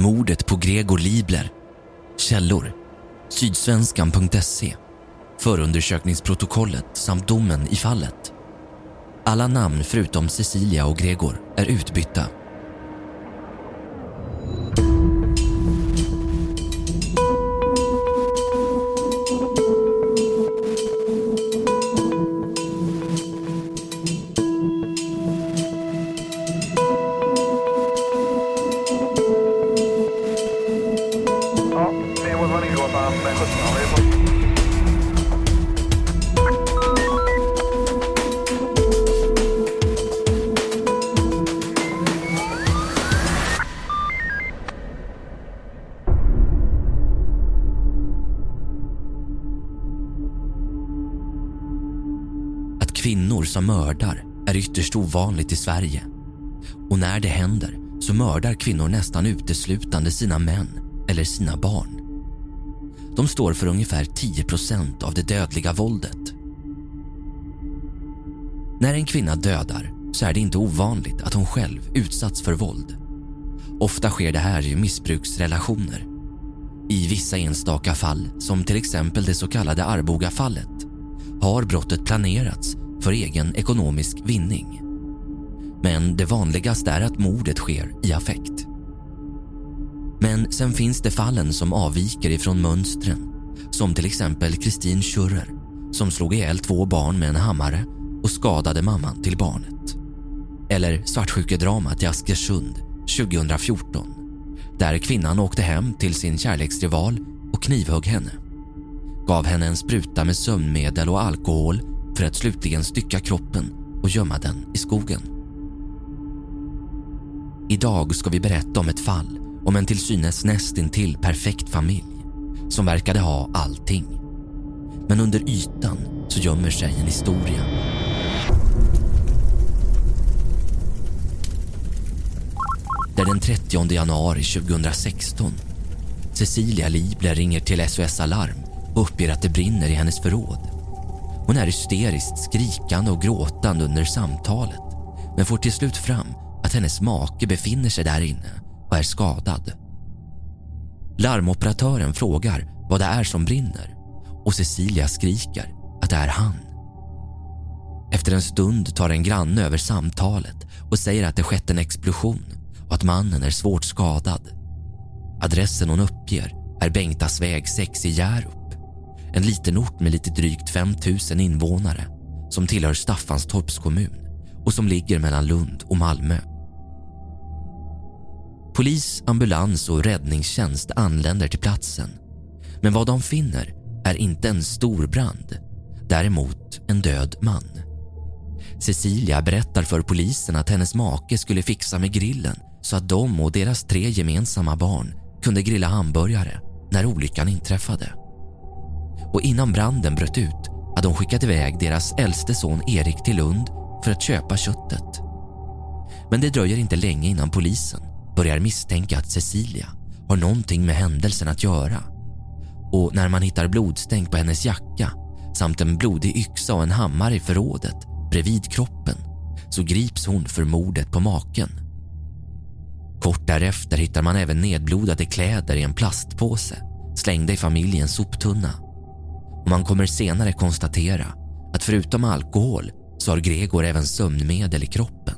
Mordet på Gregor Libler. Källor. Sydsvenskan.se. Förundersökningsprotokollet samt domen i fallet. Alla namn förutom Cecilia och Gregor är utbytta. Kvinnor som mördar är ytterst ovanligt i Sverige. Och när det händer så mördar kvinnor nästan uteslutande sina män eller sina barn. De står för ungefär 10 procent av det dödliga våldet. När en kvinna dödar så är det inte ovanligt att hon själv utsatts för våld. Ofta sker det här i missbruksrelationer. I vissa enstaka fall, som till exempel det så kallade Arboga-fallet, har brottet planerats för egen ekonomisk vinning. Men det vanligaste är att mordet sker i affekt. Men sen finns det fallen som avviker ifrån mönstren. Som till exempel Kristin Schürrer som slog ihjäl två barn med en hammare och skadade mamman till barnet. Eller svartsjukedramat i Askersund 2014 där kvinnan åkte hem till sin kärleksrival och knivhögg henne. Gav henne en spruta med sömnmedel och alkohol för att slutligen stycka kroppen och gömma den i skogen. Idag ska vi berätta om ett fall om en till synes nästintill perfekt familj som verkade ha allting. Men under ytan så gömmer sig en historia. Det är den 30 januari 2016. Cecilia Libler ringer till SOS Alarm och uppger att det brinner i hennes förråd. Hon är hysteriskt skrikande och gråtande under samtalet men får till slut fram att hennes make befinner sig där inne och är skadad. Larmoperatören frågar vad det är som brinner och Cecilia skriker att det är han. Efter en stund tar en granne över samtalet och säger att det skett en explosion och att mannen är svårt skadad. Adressen hon uppger är Bengtasväg 6 i Hjärup. En liten ort med lite drygt 5 000 invånare som tillhör Staffanstorps kommun och som ligger mellan Lund och Malmö. Polis, ambulans och räddningstjänst anländer till platsen. Men vad de finner är inte en stor brand, däremot en död man. Cecilia berättar för polisen att hennes make skulle fixa med grillen så att de och deras tre gemensamma barn kunde grilla hamburgare när olyckan inträffade. Och innan branden bröt ut hade hon skickat iväg deras äldste son Erik till Lund för att köpa köttet. Men det dröjer inte länge innan polisen börjar misstänka att Cecilia har någonting med händelsen att göra. Och när man hittar blodstänk på hennes jacka samt en blodig yxa och en hammare i förrådet bredvid kroppen så grips hon för mordet på maken. Kort därefter hittar man även nedblodade kläder i en plastpåse slängda i familjens soptunna. Och man kommer senare konstatera att förutom alkohol så har Gregor även sömnmedel i kroppen.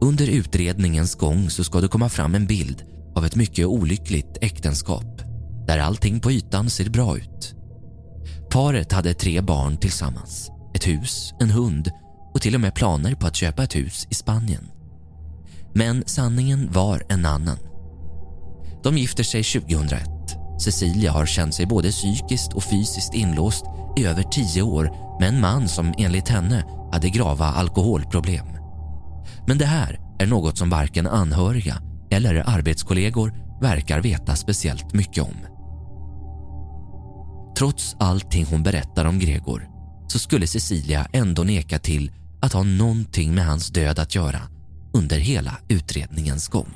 Under utredningens gång så ska det komma fram en bild av ett mycket olyckligt äktenskap där allting på ytan ser bra ut. Paret hade tre barn tillsammans, ett hus, en hund och till och med planer på att köpa ett hus i Spanien. Men sanningen var en annan. De gifter sig 2001. Cecilia har känt sig både psykiskt och fysiskt inlåst i över tio år med en man som enligt henne hade grava alkoholproblem. Men det här är något som varken anhöriga eller arbetskollegor verkar veta speciellt mycket om. Trots allting hon berättar om Gregor så skulle Cecilia ändå neka till att ha någonting med hans död att göra under hela utredningens gång.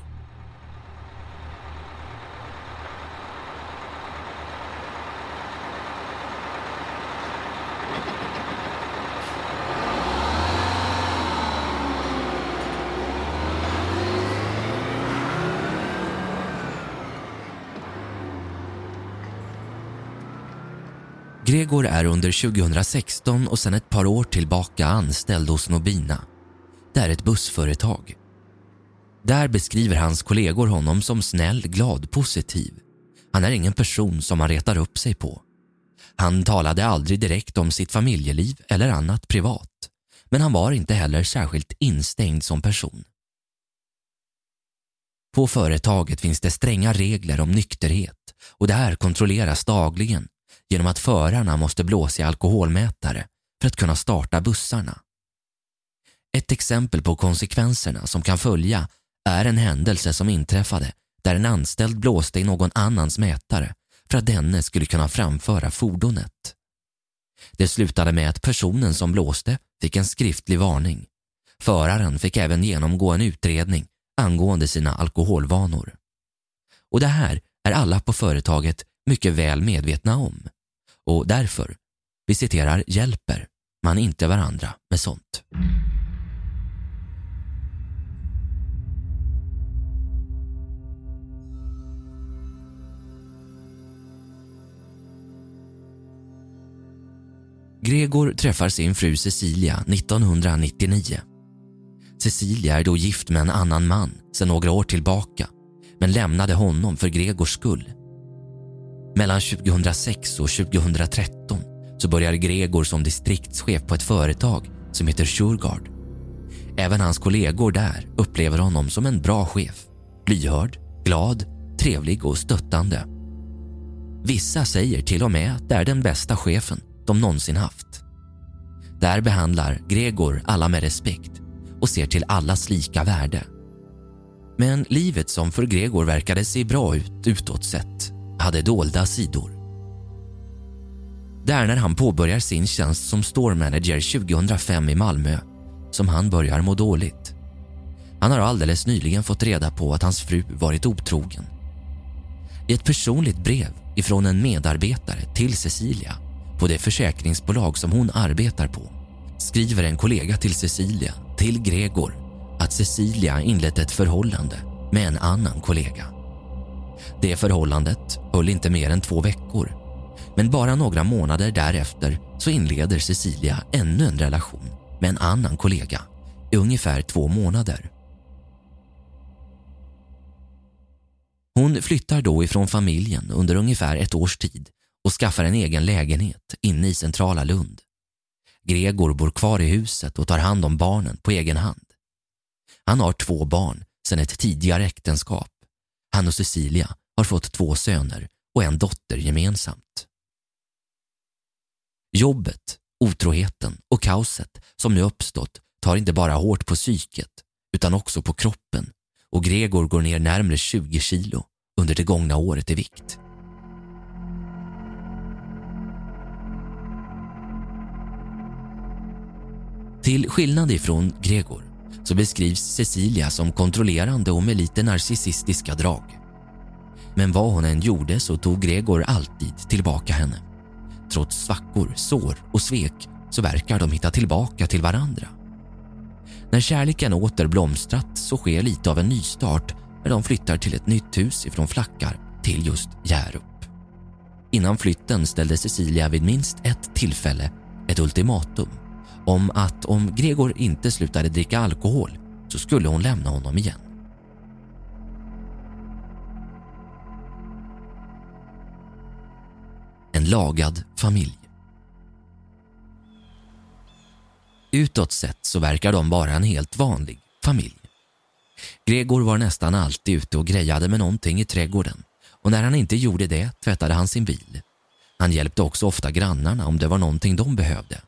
Gregor är under 2016 och sedan ett par år tillbaka anställd hos Nobina. Det är ett bussföretag. Där beskriver hans kollegor honom som snäll, glad, positiv. Han är ingen person som man retar upp sig på. Han talade aldrig direkt om sitt familjeliv eller annat privat. Men han var inte heller särskilt instängd som person. På företaget finns det stränga regler om nykterhet och det här kontrolleras dagligen genom att förarna måste blåsa i alkoholmätare för att kunna starta bussarna. Ett exempel på konsekvenserna som kan följa är en händelse som inträffade där en anställd blåste i någon annans mätare för att denne skulle kunna framföra fordonet. Det slutade med att personen som blåste fick en skriftlig varning. Föraren fick även genomgå en utredning angående sina alkoholvanor. Och det här är alla på företaget mycket väl medvetna om. Och därför, vi citerar, hjälper man inte varandra med sånt. Gregor träffar sin fru Cecilia 1999. Cecilia är då gift med en annan man sedan några år tillbaka men lämnade honom för Gregors skull. Mellan 2006 och 2013 så börjar Gregor som distriktschef på ett företag som heter Shurgard. Även hans kollegor där upplever honom som en bra chef. Lyhörd, glad, trevlig och stöttande. Vissa säger till och med att det är den bästa chefen de någonsin haft. Där behandlar Gregor alla med respekt och ser till allas lika värde. Men livet som för Gregor verkade se bra ut utåt sett hade dolda sidor. Det är när han påbörjar sin tjänst som store manager 2005 i Malmö som han börjar må dåligt. Han har alldeles nyligen fått reda på att hans fru varit otrogen. I ett personligt brev ifrån en medarbetare till Cecilia på det försäkringsbolag som hon arbetar på skriver en kollega till Cecilia, till Gregor, att Cecilia inlett ett förhållande med en annan kollega. Det förhållandet höll inte mer än två veckor men bara några månader därefter så inleder Cecilia ännu en relation med en annan kollega i ungefär två månader. Hon flyttar då ifrån familjen under ungefär ett års tid och skaffar en egen lägenhet inne i centrala Lund. Gregor bor kvar i huset och tar hand om barnen på egen hand. Han har två barn sedan ett tidigare äktenskap. Han och Cecilia har fått två söner och en dotter gemensamt. Jobbet, otroheten och kaoset som nu uppstått tar inte bara hårt på psyket utan också på kroppen och Gregor går ner närmare 20 kilo under det gångna året i vikt. Till skillnad ifrån Gregor så beskrivs Cecilia som kontrollerande och med lite narcissistiska drag. Men vad hon än gjorde så tog Gregor alltid tillbaka henne. Trots svackor, sår och svek så verkar de hitta tillbaka till varandra. När kärleken åter blomstrat så sker lite av en nystart när de flyttar till ett nytt hus ifrån Flackar till just Hjärup. Innan flytten ställde Cecilia vid minst ett tillfälle ett ultimatum om att om Gregor inte slutade dricka alkohol så skulle hon lämna honom igen. En lagad familj. Utåt sett så verkar de vara en helt vanlig familj. Gregor var nästan alltid ute och grejade med någonting i trädgården och när han inte gjorde det tvättade han sin bil. Han hjälpte också ofta grannarna om det var någonting de behövde.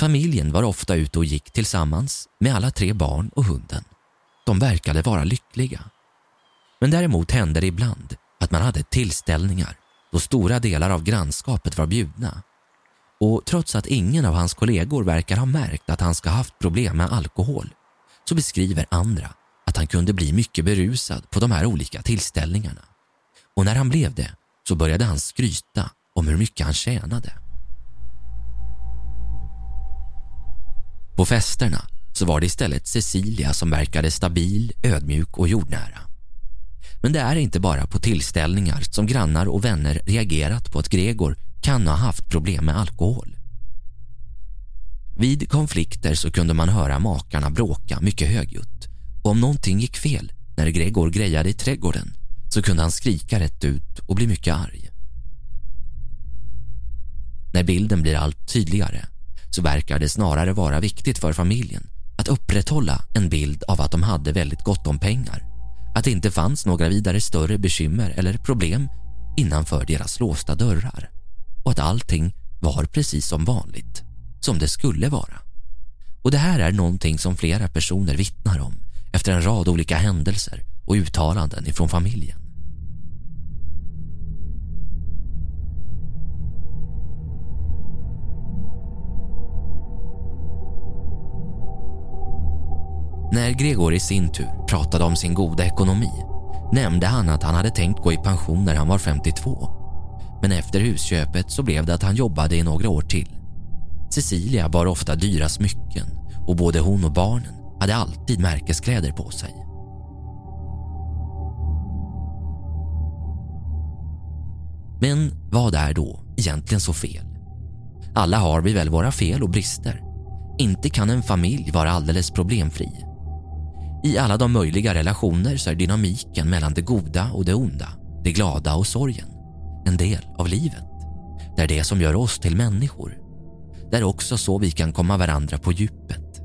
Familjen var ofta ute och gick tillsammans med alla tre barn och hunden. De verkade vara lyckliga. Men däremot hände det ibland att man hade tillställningar då stora delar av grannskapet var bjudna. Och trots att ingen av hans kollegor verkar ha märkt att han ska ha haft problem med alkohol så beskriver andra att han kunde bli mycket berusad på de här olika tillställningarna. Och när han blev det så började han skryta om hur mycket han tjänade. På festerna så var det istället Cecilia som verkade stabil, ödmjuk och jordnära. Men det är inte bara på tillställningar som grannar och vänner reagerat på att Gregor kan ha haft problem med alkohol. Vid konflikter så kunde man höra makarna bråka mycket högljutt och om någonting gick fel när Gregor grejade i trädgården så kunde han skrika rätt ut och bli mycket arg. När bilden blir allt tydligare så verkar det snarare vara viktigt för familjen att upprätthålla en bild av att de hade väldigt gott om pengar. Att det inte fanns några vidare större bekymmer eller problem innanför deras låsta dörrar och att allting var precis som vanligt, som det skulle vara. Och det här är någonting som flera personer vittnar om efter en rad olika händelser och uttalanden ifrån familjen. När Gregor i sin tur pratade om sin goda ekonomi nämnde han att han hade tänkt gå i pension när han var 52. Men efter husköpet så blev det att han jobbade i några år till. Cecilia bar ofta dyra smycken och både hon och barnen hade alltid märkeskläder på sig. Men vad är då egentligen så fel? Alla har vi väl våra fel och brister. Inte kan en familj vara alldeles problemfri. I alla de möjliga relationer så är dynamiken mellan det goda och det onda, det glada och sorgen, en del av livet. Det är det som gör oss till människor. Det är också så vi kan komma varandra på djupet.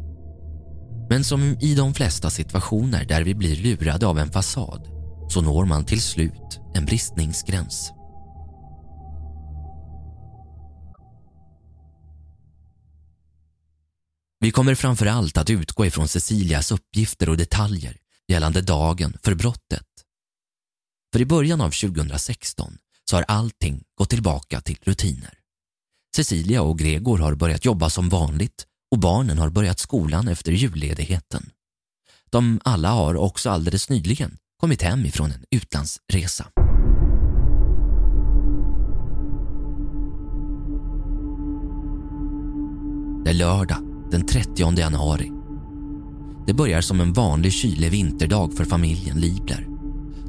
Men som i de flesta situationer där vi blir lurade av en fasad så når man till slut en bristningsgräns. Vi kommer framför allt att utgå ifrån Cecilias uppgifter och detaljer gällande dagen för brottet. För i början av 2016 så har allting gått tillbaka till rutiner. Cecilia och Gregor har börjat jobba som vanligt och barnen har börjat skolan efter julledigheten. De alla har också alldeles nyligen kommit hem ifrån en utlandsresa. Det är lördag den 30 januari. Det börjar som en vanlig kylig vinterdag för familjen Libler.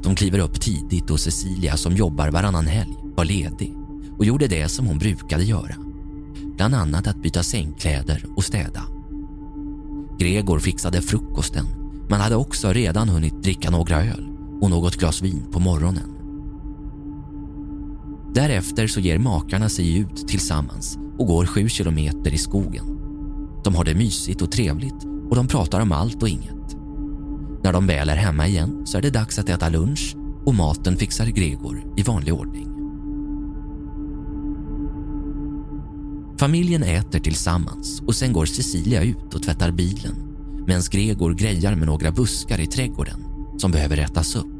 De kliver upp tidigt och Cecilia som jobbar varannan helg var ledig och gjorde det som hon brukade göra. Bland annat att byta sängkläder och städa. Gregor fixade frukosten men hade också redan hunnit dricka några öl och något glas vin på morgonen. Därefter så ger makarna sig ut tillsammans och går sju kilometer i skogen de har det mysigt och trevligt och de pratar om allt och inget. När de väl är hemma igen så är det dags att äta lunch och maten fixar Gregor i vanlig ordning. Familjen äter tillsammans och sen går Cecilia ut och tvättar bilen medan Gregor grejar med några buskar i trädgården som behöver rättas upp.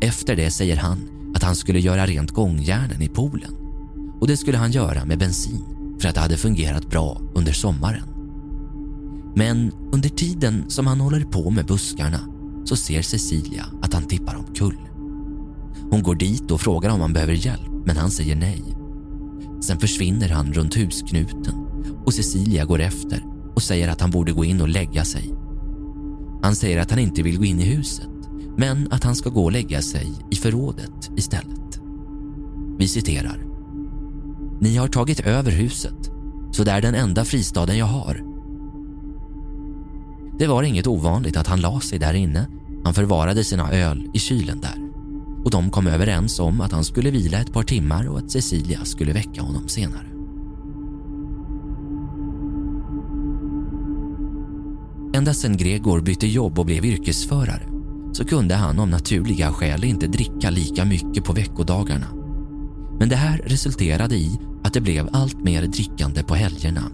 Efter det säger han att han skulle göra rent gångjärnen i poolen och det skulle han göra med bensin för att det hade fungerat bra under sommaren. Men under tiden som han håller på med buskarna så ser Cecilia att han tippar omkull. Hon går dit och frågar om han behöver hjälp, men han säger nej. Sen försvinner han runt husknuten och Cecilia går efter och säger att han borde gå in och lägga sig. Han säger att han inte vill gå in i huset, men att han ska gå och lägga sig i förrådet istället. Vi citerar. Ni har tagit över huset, så det är den enda fristaden jag har. Det var inget ovanligt att han la sig där inne. Han förvarade sina öl i kylen där. Och de kom överens om att han skulle vila ett par timmar och att Cecilia skulle väcka honom senare. Ända sedan Gregor bytte jobb och blev yrkesförare så kunde han av naturliga skäl inte dricka lika mycket på veckodagarna. Men det här resulterade i att det blev allt mer drickande på helgerna.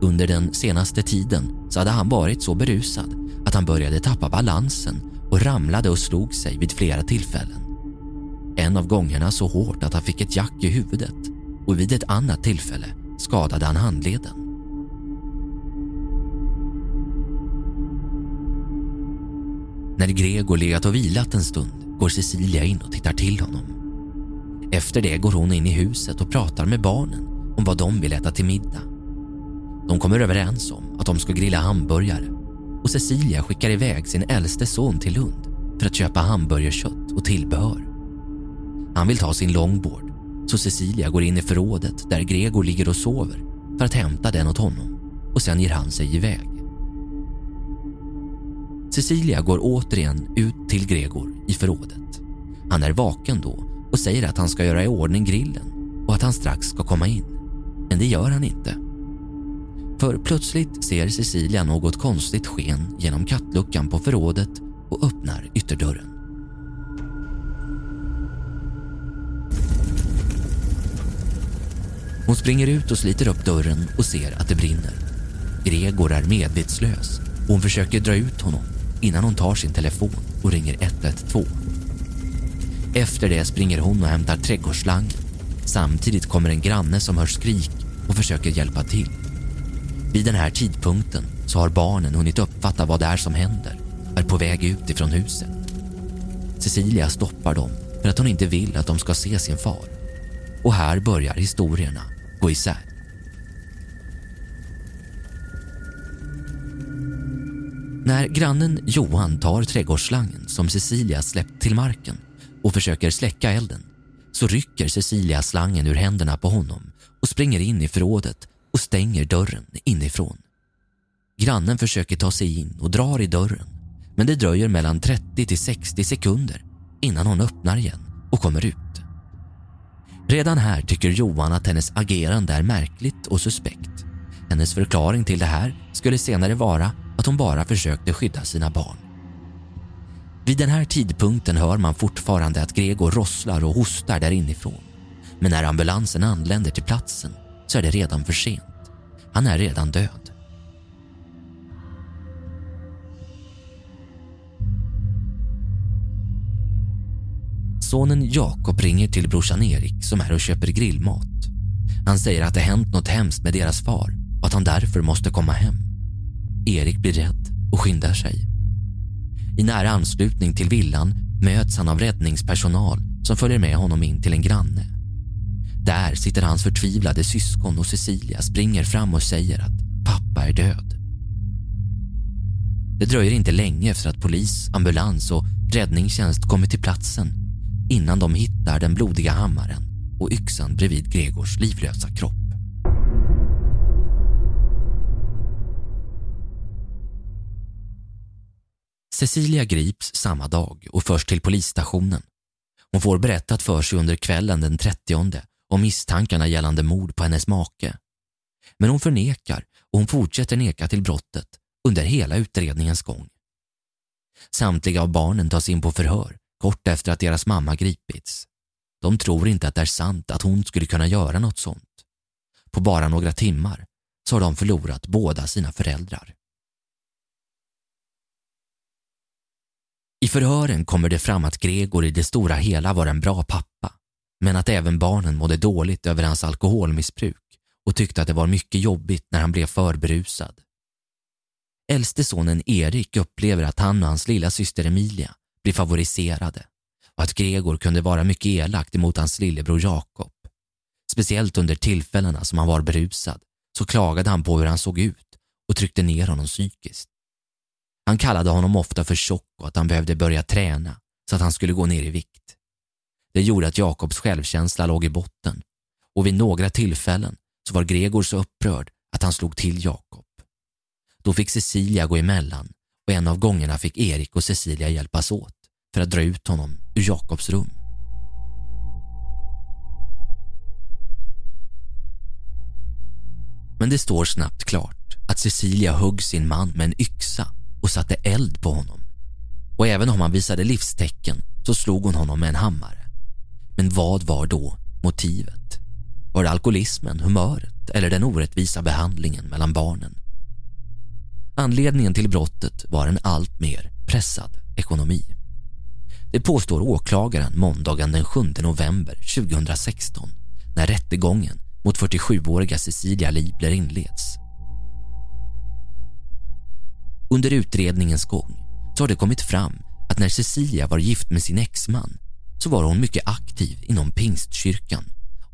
Under den senaste tiden så hade han varit så berusad att han började tappa balansen och ramlade och slog sig vid flera tillfällen. En av gångerna så hårt att han fick ett jack i huvudet och vid ett annat tillfälle skadade han handleden. När Gregor legat och vilat en stund går Cecilia in och tittar till honom. Efter det går hon in i huset och pratar med barnen om vad de vill äta till middag. De kommer överens om att de ska grilla hamburgare och Cecilia skickar iväg sin äldste son till Lund för att köpa hamburgerkött och tillbehör. Han vill ta sin longboard så Cecilia går in i förrådet där Gregor ligger och sover för att hämta den åt honom och sen ger han sig iväg. Cecilia går återigen ut till Gregor i förrådet. Han är vaken då och säger att han ska göra i ordning grillen och att han strax ska komma in. Men det gör han inte. För plötsligt ser Cecilia något konstigt sken genom kattluckan på förrådet och öppnar ytterdörren. Hon springer ut och sliter upp dörren och ser att det brinner. Gregor är medvetslös och hon försöker dra ut honom innan hon tar sin telefon och ringer 112. Efter det springer hon och hämtar trädgårdsslang. Samtidigt kommer en granne som hör skrik och försöker hjälpa till. Vid den här tidpunkten så har barnen hunnit uppfatta vad det är som händer är på väg ut ifrån huset. Cecilia stoppar dem för att hon inte vill att de ska se sin far. Och här börjar historierna gå isär. När grannen Johan tar trädgårdsslangen som Cecilia släppt till marken och försöker släcka elden så rycker Cecilia slangen ur händerna på honom och springer in i förrådet och stänger dörren inifrån. Grannen försöker ta sig in och drar i dörren men det dröjer mellan 30 till 60 sekunder innan hon öppnar igen och kommer ut. Redan här tycker Johan att hennes agerande är märkligt och suspekt. Hennes förklaring till det här skulle senare vara att hon bara försökte skydda sina barn. Vid den här tidpunkten hör man fortfarande att Gregor rosslar och hostar där inifrån. Men när ambulansen anländer till platsen så är det redan för sent. Han är redan död. Sonen Jakob ringer till brorsan Erik som är och köper grillmat. Han säger att det hänt något hemskt med deras far och att han därför måste komma hem. Erik blir rädd och skyndar sig. I nära anslutning till villan möts han av räddningspersonal som följer med honom in till en granne. Där sitter hans förtvivlade syskon och Cecilia springer fram och säger att pappa är död. Det dröjer inte länge efter att polis, ambulans och räddningstjänst kommit till platsen innan de hittar den blodiga hammaren och yxan bredvid Gregors livlösa kropp. Cecilia grips samma dag och förs till polisstationen. Hon får berättat för sig under kvällen den 30 om misstankarna gällande mord på hennes make. Men hon förnekar och hon fortsätter neka till brottet under hela utredningens gång. Samtliga av barnen tas in på förhör kort efter att deras mamma gripits. De tror inte att det är sant att hon skulle kunna göra något sånt. På bara några timmar så har de förlorat båda sina föräldrar. I förhören kommer det fram att Gregor i det stora hela var en bra pappa, men att även barnen mådde dåligt över hans alkoholmissbruk och tyckte att det var mycket jobbigt när han blev för berusad. Äldste sonen Erik upplever att han och hans lilla syster Emilia blir favoriserade och att Gregor kunde vara mycket elakt emot hans lillebror Jakob. Speciellt under tillfällena som han var berusad så klagade han på hur han såg ut och tryckte ner honom psykiskt. Han kallade honom ofta för tjock och att han behövde börja träna så att han skulle gå ner i vikt. Det gjorde att Jakobs självkänsla låg i botten och vid några tillfällen så var Gregor så upprörd att han slog till Jakob. Då fick Cecilia gå emellan och en av gångerna fick Erik och Cecilia hjälpas åt för att dra ut honom ur Jakobs rum. Men det står snabbt klart att Cecilia högg sin man med en yxa och satte eld på honom. Och även om han visade livstecken så slog hon honom med en hammare. Men vad var då motivet? Var det alkoholismen, humöret eller den orättvisa behandlingen mellan barnen? Anledningen till brottet var en allt mer pressad ekonomi. Det påstår åklagaren måndagen den 7 november 2016 när rättegången mot 47-åriga Cecilia Libler inleds. Under utredningens gång så har det kommit fram att när Cecilia var gift med sin exman så var hon mycket aktiv inom pingstkyrkan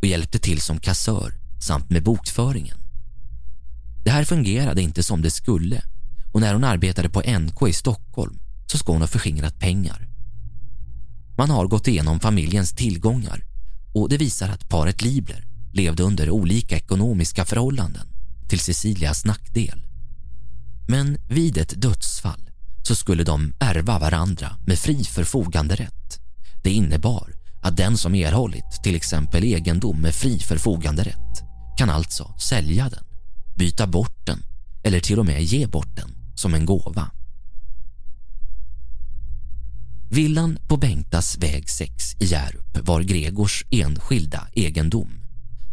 och hjälpte till som kassör samt med bokföringen. Det här fungerade inte som det skulle och när hon arbetade på NK i Stockholm så ska hon ha förskingrat pengar Man har gått igenom familjens tillgångar och det visar att paret Libler levde under olika ekonomiska förhållanden till Cecilias nackdel. Men vid ett dödsfall så skulle de ärva varandra med fri förfoganderätt. Det innebar att den som erhållit till exempel egendom med fri förfoganderätt kan alltså sälja den, byta bort den eller till och med ge bort den som en gåva. Villan på Bengtas väg 6 i Hjärup var Gregors enskilda egendom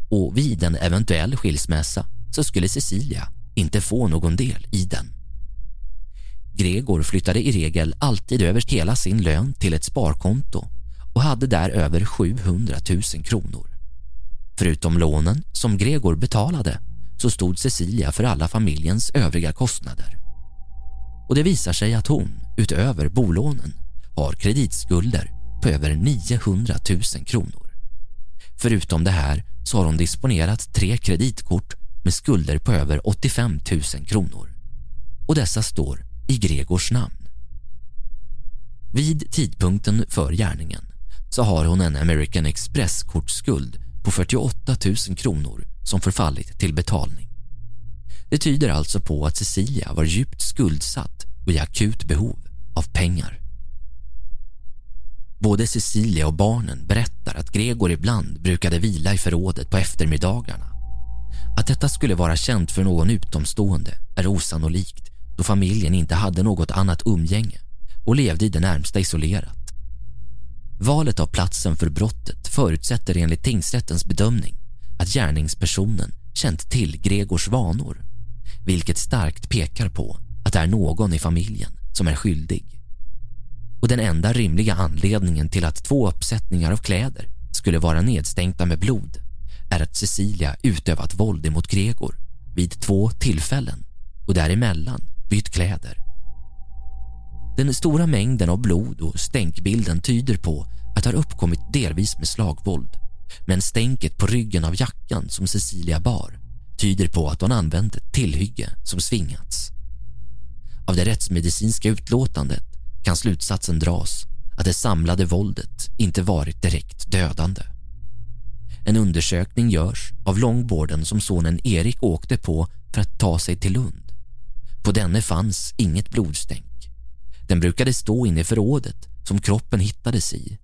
och vid en eventuell skilsmässa så skulle Cecilia inte få någon del i den. Gregor flyttade i regel alltid över hela sin lön till ett sparkonto och hade där över 700 000 kronor. Förutom lånen som Gregor betalade så stod Cecilia för alla familjens övriga kostnader. Och det visar sig att hon, utöver bolånen, har kreditskulder på över 900 000 kronor. Förutom det här så har hon disponerat tre kreditkort med skulder på över 85 000 kronor. Och dessa står i Gregors namn. Vid tidpunkten för gärningen så har hon en American Express-kortskuld på 48 000 kronor som förfallit till betalning. Det tyder alltså på att Cecilia var djupt skuldsatt och i akut behov av pengar. Både Cecilia och barnen berättar att Gregor ibland brukade vila i förrådet på eftermiddagarna. Att detta skulle vara känt för någon utomstående är osannolikt då familjen inte hade något annat umgänge och levde i det närmsta isolerat. Valet av platsen för brottet förutsätter enligt tingsrättens bedömning att gärningspersonen känt till Gregors vanor, vilket starkt pekar på att det är någon i familjen som är skyldig. Och den enda rimliga anledningen till att två uppsättningar av kläder skulle vara nedstänkta med blod är att Cecilia utövat våld emot Gregor vid två tillfällen och däremellan bytt kläder. Den stora mängden av blod och stänkbilden tyder på att det har uppkommit delvis med slagvåld. Men stänket på ryggen av jackan som Cecilia bar tyder på att hon använt ett tillhygge som svingats. Av det rättsmedicinska utlåtandet kan slutsatsen dras att det samlade våldet inte varit direkt dödande. En undersökning görs av långborden som sonen Erik åkte på för att ta sig till Lund. På denne fanns inget blodstänk. Den brukade stå inne i förrådet som kroppen hittades i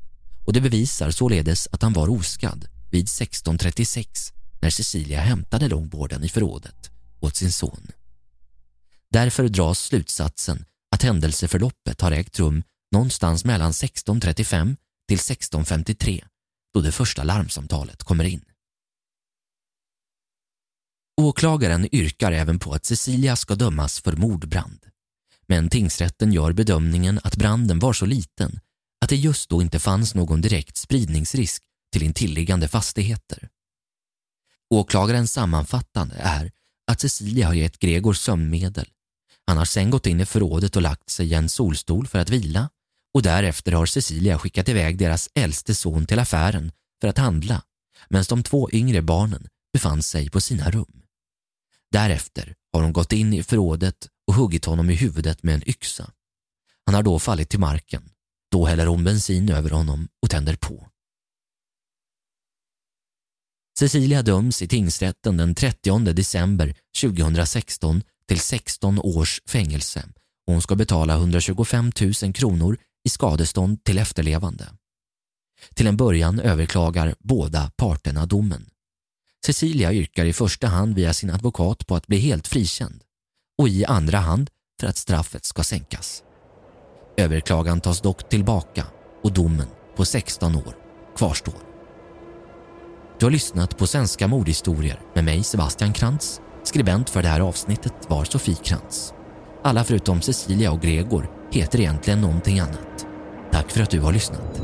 och det bevisar således att han var oskadd vid 16.36 när Cecilia hämtade långborden i förrådet åt sin son. Därför dras slutsatsen att händelseförloppet har ägt rum någonstans mellan 16.35 till 16.53 då det första larmsamtalet kommer in. Åklagaren yrkar även på att Cecilia ska dömas för mordbrand. Men tingsrätten gör bedömningen att branden var så liten att det just då inte fanns någon direkt spridningsrisk till intilliggande fastigheter. Åklagarens sammanfattande är att Cecilia har gett Gregor sömnmedel. Han har sen gått in i förrådet och lagt sig i en solstol för att vila och därefter har Cecilia skickat iväg deras äldste son till affären för att handla medan de två yngre barnen befann sig på sina rum. Därefter har hon gått in i förrådet och huggit honom i huvudet med en yxa. Han har då fallit till marken. Då häller hon bensin över honom och tänder på. Cecilia döms i tingsrätten den 30 december 2016 till 16 års fängelse och hon ska betala 125 000 kronor i skadestånd till efterlevande. Till en början överklagar båda parterna domen. Cecilia yrkar i första hand via sin advokat på att bli helt frikänd och i andra hand för att straffet ska sänkas. Överklagan tas dock tillbaka och domen på 16 år kvarstår. Du har lyssnat på Svenska mordhistorier med mig Sebastian Krantz. Skribent för det här avsnittet var Sofie Krantz. Alla förutom Cecilia och Gregor heter egentligen någonting annat. Tack för att du har lyssnat.